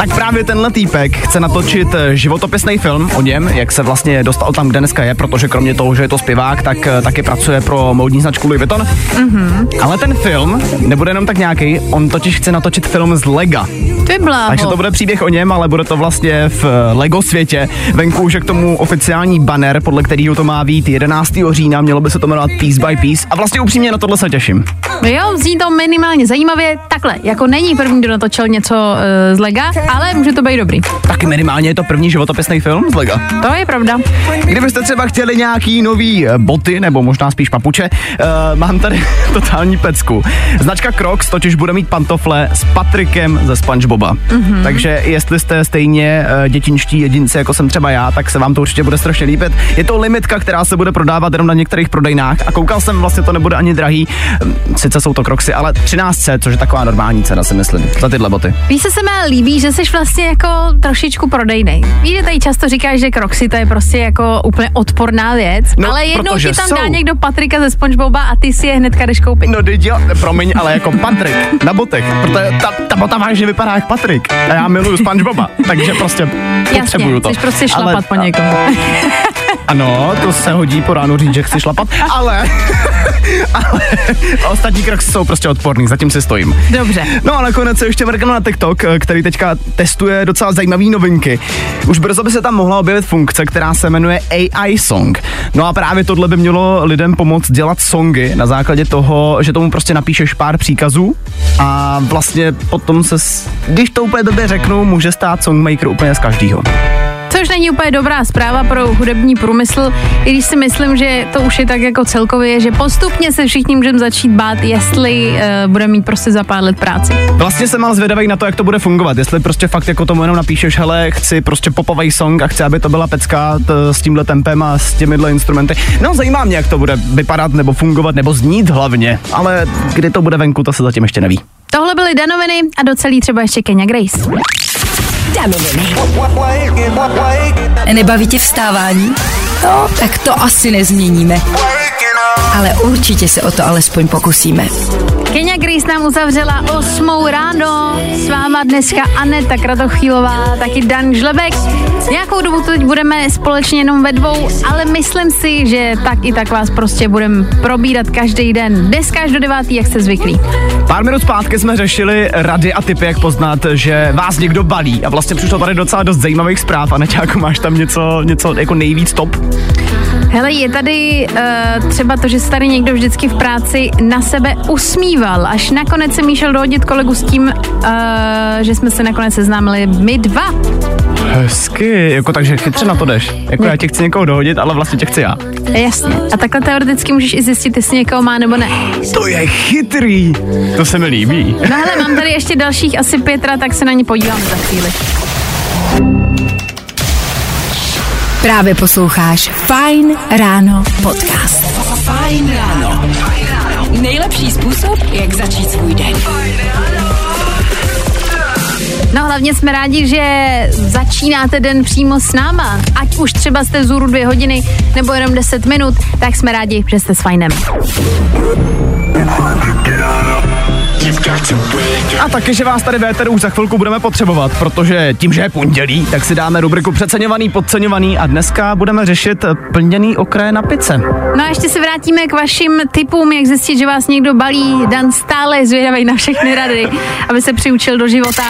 Tak právě tenhle týpek chce natočit eh, životopisný film o něm, jak se vlastně dostal tam, kde dneska je, protože kromě toho, že je to zpěvák, tak eh, taky pracuje pro módní značku Louis Vuitton. Mm-hmm. Ale ten film nebude jenom tak nějaký, on totiž chce natočit film z Lega. Ty bláho. Takže to bude příběh o něm, ale bude to vlastně v eh, Lego světě. Venku už je k tomu oficiální banner, podle kterého to má být 11. října, mělo by se to jmenovat Piece by Piece. A vlastně upřímně na tohle se těším. Jo, zní to minimálně zajímavě. Takhle, jako není první, kdo natočil něco uh, z Lega, ale může to být dobrý. Taky minimálně je to první životopisný film z Lega. To je pravda. Kdybyste třeba chtěli nějaký nový eh, boty, nebo možná spíš papuče, uh, mám tady totální pecku. Značka Crocs totiž bude mít pantofle s Patrikem ze SpongeBoba. Mm-hmm. Takže jestli jste stejně uh, dětinští jedinci, jako jsem třeba já, tak se vám to určitě bude strašně líbit. Je to limitka, která se bude prodávat jenom na některých prodejnách a koukal jsem, vlastně to nebude ani drahý. Sice jsou to Crocsy, ale 13, což je taková normální cena, si myslím, za tyhle boty. Víš, se mi líbí, že jsi vlastně jako trošičku prodejnej. Víš, že tady často říkáš, že Crocsy to je prostě jako úplně odporná věc, No, ale jednou ti tam jsou. dá někdo Patrika ze Spongeboba a ty si je hnedka jdeš koupit. No teď jo, promiň, ale jako Patrik na botech, protože ta, ta bota vážně vypadá jak Patrik a já miluju SpongeBoba, takže prostě potřebuju Jasně, to. chceš prostě šlapat ale, po někom. Ano, to se hodí po ránu říct, že chci šlapat, ale, ale ostatní kroky jsou prostě odporný, zatím si stojím. Dobře. No a nakonec se ještě mrknu na TikTok, který teďka testuje docela zajímavé novinky. Už brzo by se tam mohla objevit funkce, která se jmenuje AI Song. No a právě tohle by mělo lidem pomoct dělat songy na základě toho, že tomu prostě napíšeš pár příkazů a vlastně potom se, když to úplně dobře řeknu, může stát songmaker úplně z každýho. Což není úplně dobrá zpráva pro hudební průmysl, i když si myslím, že to už je tak jako celkově, že postupně se všichni můžeme začít bát, jestli uh, bude mít prostě za pár let práci. Vlastně jsem mal zvědavý na to, jak to bude fungovat. Jestli prostě fakt jako tomu jenom napíšeš, hele, chci prostě popový song a chci, aby to byla pecka t- s tímhle tempem a s těmihle instrumenty. No zajímá mě, jak to bude vypadat nebo fungovat nebo znít hlavně, ale kdy to bude venku, to se zatím ještě neví. Tohle byly danoviny a do celý třeba ještě Kenya Grace. Danoviny. Nebaví tě vstávání? No, tak to asi nezměníme. Ale určitě se o to alespoň pokusíme. Kenya Grace nám uzavřela 8 ráno. S váma dneska Aneta Kratochvílová, taky Dan Žlebek. Nějakou dobu teď budeme společně jenom ve dvou, ale myslím si, že tak i tak vás prostě budeme probírat každý den. Dneska až do devátý, jak jste zvyklí. Pár minut zpátky jsme řešili rady a typy, jak poznat, že vás někdo balí. A vlastně přišlo tady docela dost zajímavých zpráv. A Neťáko, máš tam něco, něco jako nejvíc top? Hele, je tady uh, třeba to, že se tady někdo vždycky v práci na sebe usmíval, až nakonec se šel dohodit kolegu s tím, uh, že jsme se nakonec seznámili my dva. Hezky, jako takže chytře na to jdeš. Jako já tě chci někoho dohodit, ale vlastně tě chci já. Jasně. A takhle teoreticky můžeš i zjistit, jestli někoho má nebo ne. To je chytrý. To se mi líbí. No hele, mám tady ještě dalších asi pětra, tak se na ně podívám za chvíli. Právě posloucháš Fine Ráno podcast. Fine Ráno. Nejlepší způsob, jak začít svůj den. No hlavně jsme rádi, že začínáte den přímo s náma. Ať už třeba jste vzhůru dvě hodiny nebo jenom 10 minut, tak jsme rádi, že jste s fajnem. A taky, že vás tady Véter už za chvilku budeme potřebovat, protože tím, že je pondělí, tak si dáme rubriku přeceňovaný, podceňovaný a dneska budeme řešit plněný okraje na pice. No a ještě se vrátíme k vašim tipům, jak zjistit, že vás někdo balí. Dan stále je zvědavý na všechny rady, aby se přiučil do života.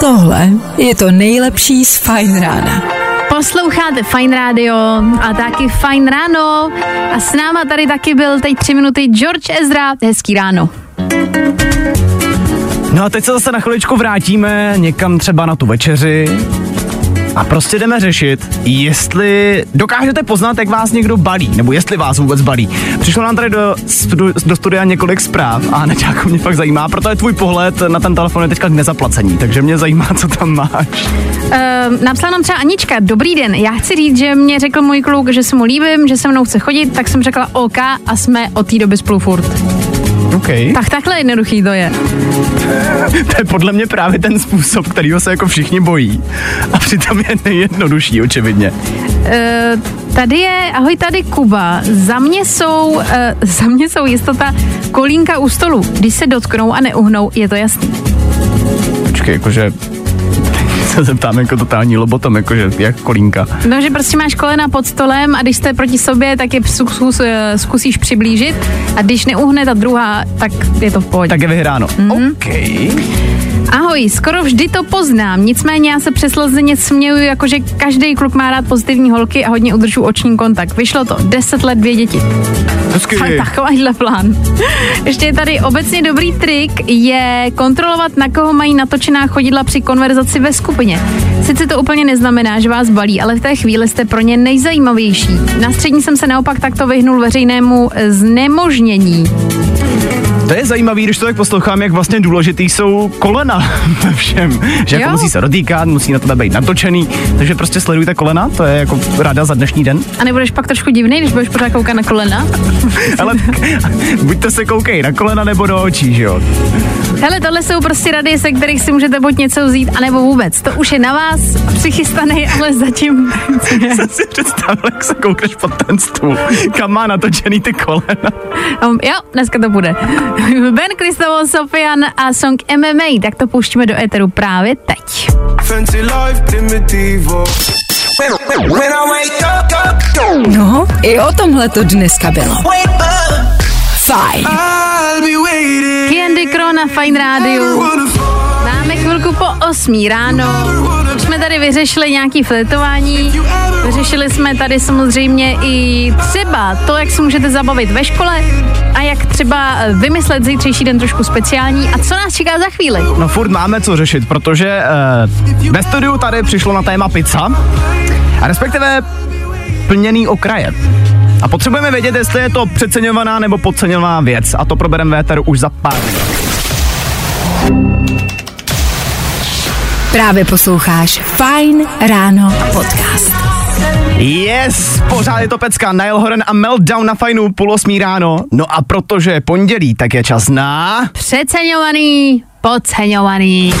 Tohle je to nejlepší z Fine Rána. Posloucháte Fine Radio a taky Fine Ráno a s náma tady taky byl teď tři minuty George Ezra. Hezký ráno. No a teď se zase na chviličku vrátíme někam třeba na tu večeři a prostě jdeme řešit, jestli dokážete poznat, jak vás někdo balí, nebo jestli vás vůbec balí. Přišlo nám tady do, do studia několik zpráv a Neťáko mě fakt zajímá, proto je tvůj pohled na ten telefon je teďka k nezaplacení, takže mě zajímá, co tam máš. Uh, napsala nám třeba Anička, dobrý den, já chci říct, že mě řekl můj kluk, že se mu líbím, že se mnou chce chodit, tak jsem řekla OK a jsme od té doby spolu furt. OK. Tak takhle jednoduchý to je. To je podle mě právě ten způsob, kterýho se jako všichni bojí. A přitom je nejjednodušší, očividně. Uh, tady je, ahoj, tady Kuba. Za mě jsou, uh, za mě jsou jistota kolínka u stolu. Když se dotknou a neuhnou, je to jasný. Počkej, jakože se zeptám jako totální lobotom, jakože jak kolínka. No, že prostě máš kolena pod stolem a když jste proti sobě, tak je zkus, eh, zkusíš přiblížit a když neuhne ta druhá, tak je to v pohodě. Tak je vyhráno. Mm-hmm. OK. Ahoj, skoro vždy to poznám, nicméně já se přeslazeně směju, jakože každý kluk má rád pozitivní holky a hodně udržu oční kontakt. Vyšlo to, 10 let, dvě děti. Hezky. Takovýhle plán. Ještě je tady obecně dobrý trik, je kontrolovat, na koho mají natočená chodidla při konverzaci ve skupině. Sice to úplně neznamená, že vás balí, ale v té chvíli jste pro ně nejzajímavější. Na střední jsem se naopak takto vyhnul veřejnému znemožnění. To je zajímavý, když to tak poslouchám, jak vlastně důležitý jsou kolena ve všem. Že jako Jo. musí se dotýkat, musí na tebe být natočený, takže prostě sledujte kolena, to je jako rada za dnešní den. A nebudeš pak trošku divný, když budeš pořád koukat na kolena? Ale buďte se koukej na kolena nebo do očí, že jo. Hele, tohle jsou prostě rady, se kterých si můžete buď něco vzít, anebo vůbec. To už je na vás, přichystaný, ale zatím... Jsem si představil, jak se koukneš pod ten stůl, kam má natočený ty kolena. Um, jo, dneska to bude. Ben Kristovo, Sofian a song MMA, tak to pouštíme do éteru právě teď. Fancy life primitivo. No, i o tomhle to dneska bylo. Fajn. Candy Crow na Fine Radio. Máme chvilku po 8 ráno. Jsme tady vyřešili nějaký fletování. Vyřešili jsme tady samozřejmě i třeba to, jak se můžete zabavit ve škole a jak třeba vymyslet zítřejší den trošku speciální a co nás čeká za chvíli. No furt máme co řešit, protože uh, ve studiu tady přišlo na téma pizza, a respektive plněný okraje. A potřebujeme vědět, jestli je to přeceňovaná nebo podceňovaná věc. A to probereme v éteru už za pár minut. Právě posloucháš Fajn ráno podcast. Yes, pořád je to pecka. Niall Horan a Meltdown na fajnu půl osmí ráno. No a protože je pondělí, tak je čas na... Přeceňovaný, podceňovaný.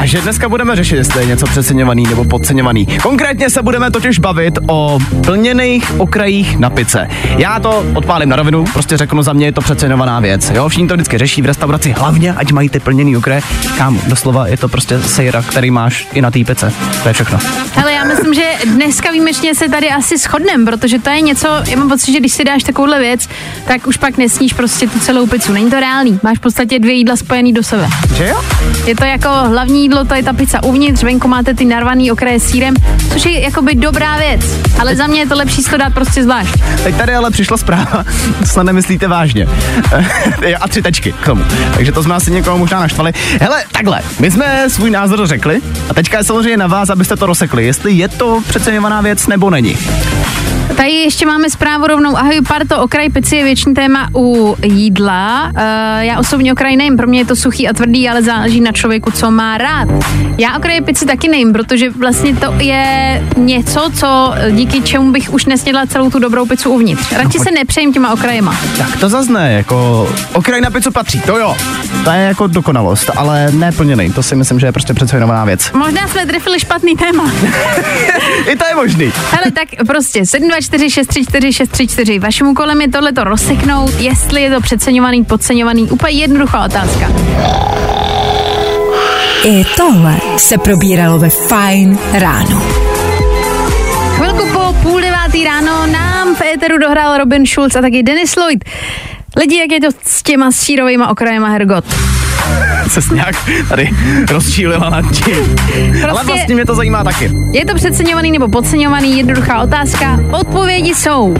A že dneska budeme řešit, jestli je něco přeceňovaný nebo podceňovaný. Konkrétně se budeme totiž bavit o plněných okrajích na pice. Já to odpálím na rovinu, prostě řeknu za mě je to přeceňovaná věc. Jo, všichni to vždycky řeší v restauraci, hlavně ať mají ty plněný okraje. Kámo, doslova je to prostě sejra, který máš i na té pice. To je všechno. Hele, já myslím, že dneska výjimečně se tady asi shodneme, protože to je něco, já mám pocit, že když si dáš takovouhle věc, tak už pak nesníš prostě tu celou pizzu. Není to reálný. Máš v podstatě dvě jídla spojený do sebe. Že jo? Je to jako hlavní jídlo, to je ta pizza uvnitř, venku máte ty narvaný okraje s sírem, což je jakoby dobrá věc. Ale za mě je to lepší si to dát prostě zvlášť. Teď tady ale přišla zpráva, to snad nemyslíte vážně. a tři tečky k tomu. Takže to jsme asi někoho možná naštvali. Hele, takhle, my jsme svůj názor řekli a teďka je samozřejmě na vás, abyste to rozsekli, jestli je to přeceňovaná věc nebo není. Tady ještě máme zprávu rovnou. Ahoj, parto, okraj pici je větší téma u jídla. Uh, já osobně okraj nejím, pro mě je to suchý a tvrdý, ale záleží na člověku, co má rád. Já okraje pici taky nejím, protože vlastně to je něco, co díky čemu bych už nesnědla celou tu dobrou pizzu uvnitř. Radši se nepřejím těma okrajema. Tak to zazne, jako okraj na pizzu patří, to jo. To je jako dokonalost, ale neplněný. To si myslím, že je prostě přeceňovaná věc. Možná jsme trefili špatný téma. I to je možný. Hele, tak prostě 724 634 634. Vaším úkolem je tohleto rozseknout, jestli je to přeceňovaný, podceňovaný. Úplně jednoduchá otázka. I tohle se probíralo ve Fajn ráno. Chvilku po půl devátý ráno nám v éteru dohrál Robin Schulz a taky Dennis Lloyd. Lidi, jak je to s těma sírovými okrajema Hergot? Se nějak tady rozčílila nad tím. Prostě... Ale vlastně mě to zajímá taky. Je to přeceňovaný nebo podceňovaný? Jednoduchá otázka. Odpovědi jsou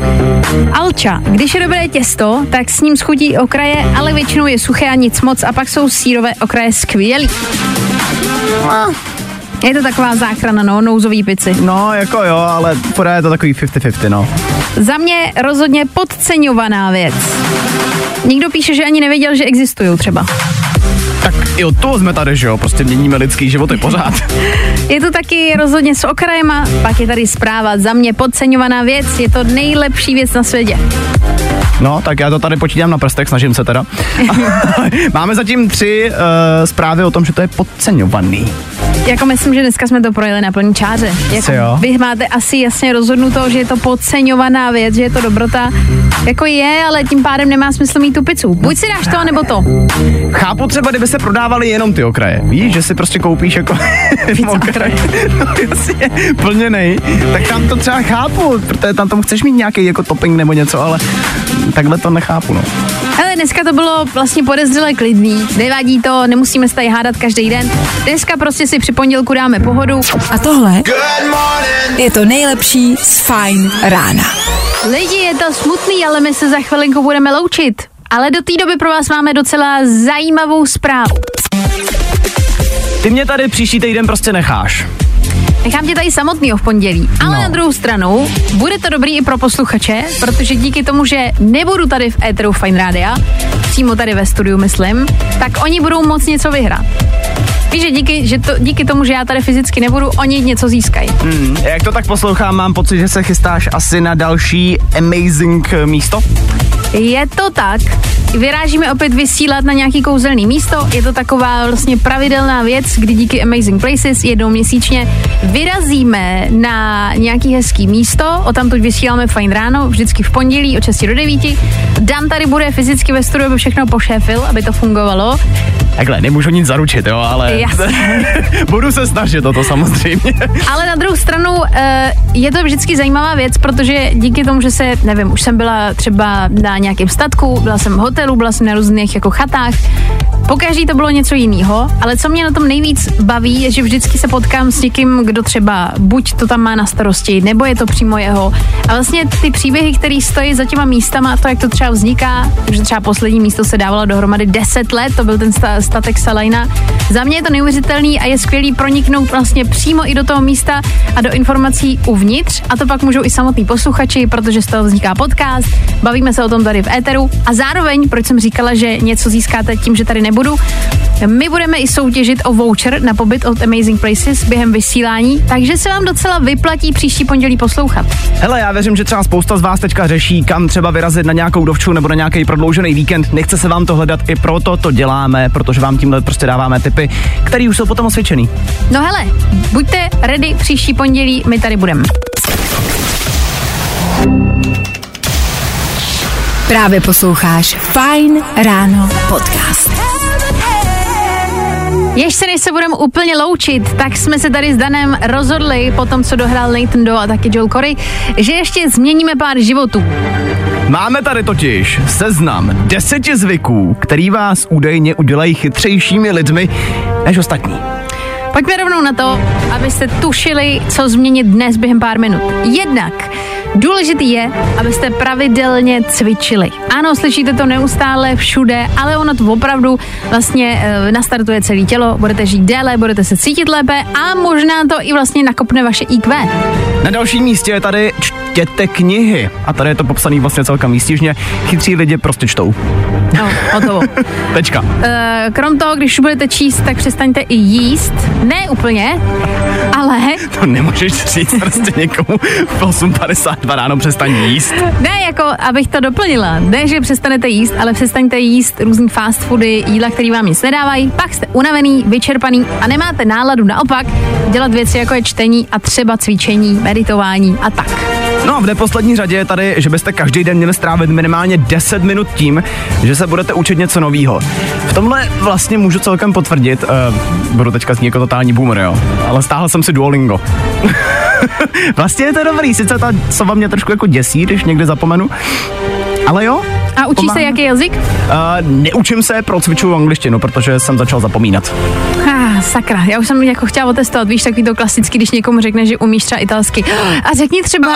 Alča. Když je dobré těsto, tak s ním schudí okraje, ale většinou je suché a nic moc a pak jsou sírové okraje skvělý. No, je to taková záchrana, no, nouzový pici. No, jako jo, ale pořád je to takový 50-50, no. Za mě rozhodně podceňovaná věc. Nikdo píše, že ani nevěděl, že existují třeba. Tak i od toho jsme tady, že jo, prostě měníme lidský životy pořád. je to taky rozhodně s okrajema, pak je tady zpráva za mě podceňovaná věc, je to nejlepší věc na světě. No, tak já to tady počítám na prstech, snažím se teda. Máme zatím tři uh, zprávy o tom, že to je podceňovaný. Jako myslím, že dneska jsme to projeli na plný čáře. Jako jo? Vy máte asi jasně rozhodnuto, že je to podceňovaná věc, že je to dobrota. Jako je, ale tím pádem nemá smysl mít tu pizzu. Buď si dáš to, nebo to. Chápu třeba, kdyby se prodávali jenom ty okraje. Víš, že si prostě koupíš jako okraj. no, jasně, plněnej. Tak tam to třeba chápu, protože tam tomu chceš mít nějaký jako topping nebo něco, ale takhle to nechápu, no. Ale dneska to bylo vlastně podezřele klidný, nevadí to, nemusíme se tady hádat každý den. Dneska prostě si při pondělku dáme pohodu. A tohle je to nejlepší z Fine rána. Lidi, je to smutný, ale my se za chvilinku budeme loučit. Ale do té doby pro vás máme docela zajímavou zprávu. Ty mě tady příští týden prostě necháš. Nechám tě tady samotný v pondělí. Ale no. na druhou stranu, bude to dobrý i pro posluchače, protože díky tomu, že nebudu tady v Eteru Fine Rádia, přímo tady ve studiu, myslím, tak oni budou moc něco vyhrát. Víš, že díky, že to, díky tomu, že já tady fyzicky nebudu, oni něco získají. Hmm, jak to tak poslouchám, mám pocit, že se chystáš asi na další amazing místo? Je to tak. Vyrážíme opět vysílat na nějaký kouzelný místo. Je to taková vlastně pravidelná věc, kdy díky Amazing Places jednou měsíčně vyrazíme na nějaký hezký místo. O tam tu vysíláme fajn ráno, vždycky v pondělí od 6 do 9. Dan tady bude fyzicky ve studiu, aby všechno pošéfil, aby to fungovalo. Takhle, nemůžu nic zaručit, jo, ale budu se snažit o to samozřejmě. ale na druhou stranu eh, je to vždycky zajímavá věc, protože díky tomu, že se, nevím, už jsem byla třeba na nějakém statku, byla jsem v hotelu, byla jsem na různých jako chatách, Pokaždý to bylo něco jiného, ale co mě na tom nejvíc baví, je, že vždycky se potkám s někým, kdo třeba buď to tam má na starosti, nebo je to přímo jeho. A vlastně ty příběhy, které stojí za těma místama, to, jak to třeba vzniká, že třeba poslední místo se dávalo dohromady 10 let, to byl ten statek Salajna. Za mě je to neuvěřitelný a je skvělý proniknout vlastně přímo i do toho místa a do informací uvnitř. A to pak můžou i samotní posluchači, protože z toho vzniká podcast. Bavíme se o tom tady v éteru. A zároveň, proč jsem říkala, že něco získáte tím, že tady nebudu, my budeme i soutěžit o voucher na pobyt od Amazing Places během vysílání, takže se vám docela vyplatí příští pondělí poslouchat. Hele, já věřím, že třeba spousta z vás teďka řeší, kam třeba vyrazit na nějakou dovču nebo na nějaký prodloužený víkend. Nechce se vám to hledat, i proto to děláme, protože vám tímhle prostě dáváme tipy, které už jsou potom osvědčený. No hele, buďte ready příští pondělí, my tady budeme. Právě posloucháš Fine Ráno podcast. Ještě než se budeme úplně loučit, tak jsme se tady s Danem rozhodli, po tom, co dohrál Nathan Doe a taky Joel Corey, že ještě změníme pár životů. Máme tady totiž seznam deseti zvyků, který vás údajně udělají chytřejšími lidmi než ostatní. Pojďme rovnou na to, abyste tušili, co změnit dnes během pár minut. Jednak Důležitý je, abyste pravidelně cvičili. Ano, slyšíte to neustále všude, ale ono to opravdu vlastně e, nastartuje celé tělo, budete žít déle, budete se cítit lépe a možná to i vlastně nakopne vaše IQ. Na dalším místě je tady čtěte knihy. A tady je to popsaný vlastně celkem výstižně. Chytří lidi prostě čtou. No, hotovo. Tečka. E, krom toho, když budete číst, tak přestaňte i jíst. Ne úplně, ale... To nemůžeš říct prostě někomu v 8.52 ráno přestaň jíst. Ne, jako abych to doplnila. Ne, že přestanete jíst, ale přestaňte jíst různý fast foody, jídla, které vám nic nedávají. Pak jste unavený, vyčerpaný a nemáte náladu naopak dělat věci jako je čtení a třeba cvičení, meditování a tak. No a v neposlední řadě je tady, že byste každý den měli strávit minimálně 10 minut tím, že se budete učit něco nového. V tomhle vlastně můžu celkem potvrdit, uh, budu teďka znít jako totální boomer, jo, ale stáhl jsem si Duolingo. vlastně je to dobrý, sice ta sova mě trošku jako děsí, když někde zapomenu, ale jo, A učíš se jaký jazyk? Uh, neučím se, procvičuju angličtinu, protože jsem začal zapomínat. Sakra, já už jsem jako chtěla otestovat, víš, takový to klasický, když někomu řekne, že umíš třeba italsky. A řekni třeba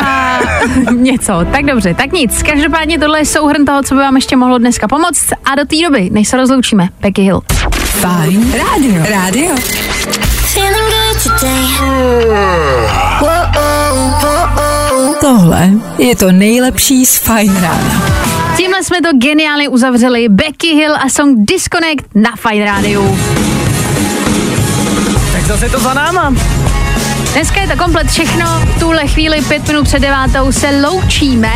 něco. Tak dobře, tak nic. Každopádně tohle je souhrn toho, co by vám ještě mohlo dneska pomoct. A do té doby, než se rozloučíme, Becky Hill. Fajn rádio. Rádio. Tohle je to nejlepší z Fajn rána. Tímhle jsme to geniálně uzavřeli. Becky Hill a song Disconnect na Fine Rádiu. Tak zase to za náma. Dneska je to komplet všechno. V tuhle chvíli pět minut před devátou se loučíme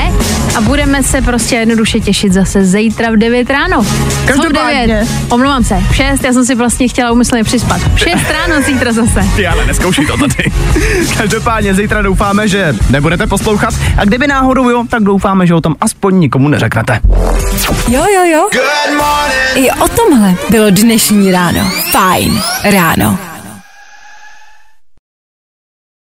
a budeme se prostě jednoduše těšit zase zítra v 9 ráno. Každopádně. 9? Omlouvám se. V 6, já jsem si vlastně chtěla umyslně přispat. V 6 ráno zítra zase. Ty ale neskoušej to tady. Každopádně zítra doufáme, že nebudete poslouchat a kdyby náhodou jo, tak doufáme, že o tom aspoň nikomu neřeknete. Jo, jo, jo. I o tomhle bylo dnešní ráno. Fajn ráno.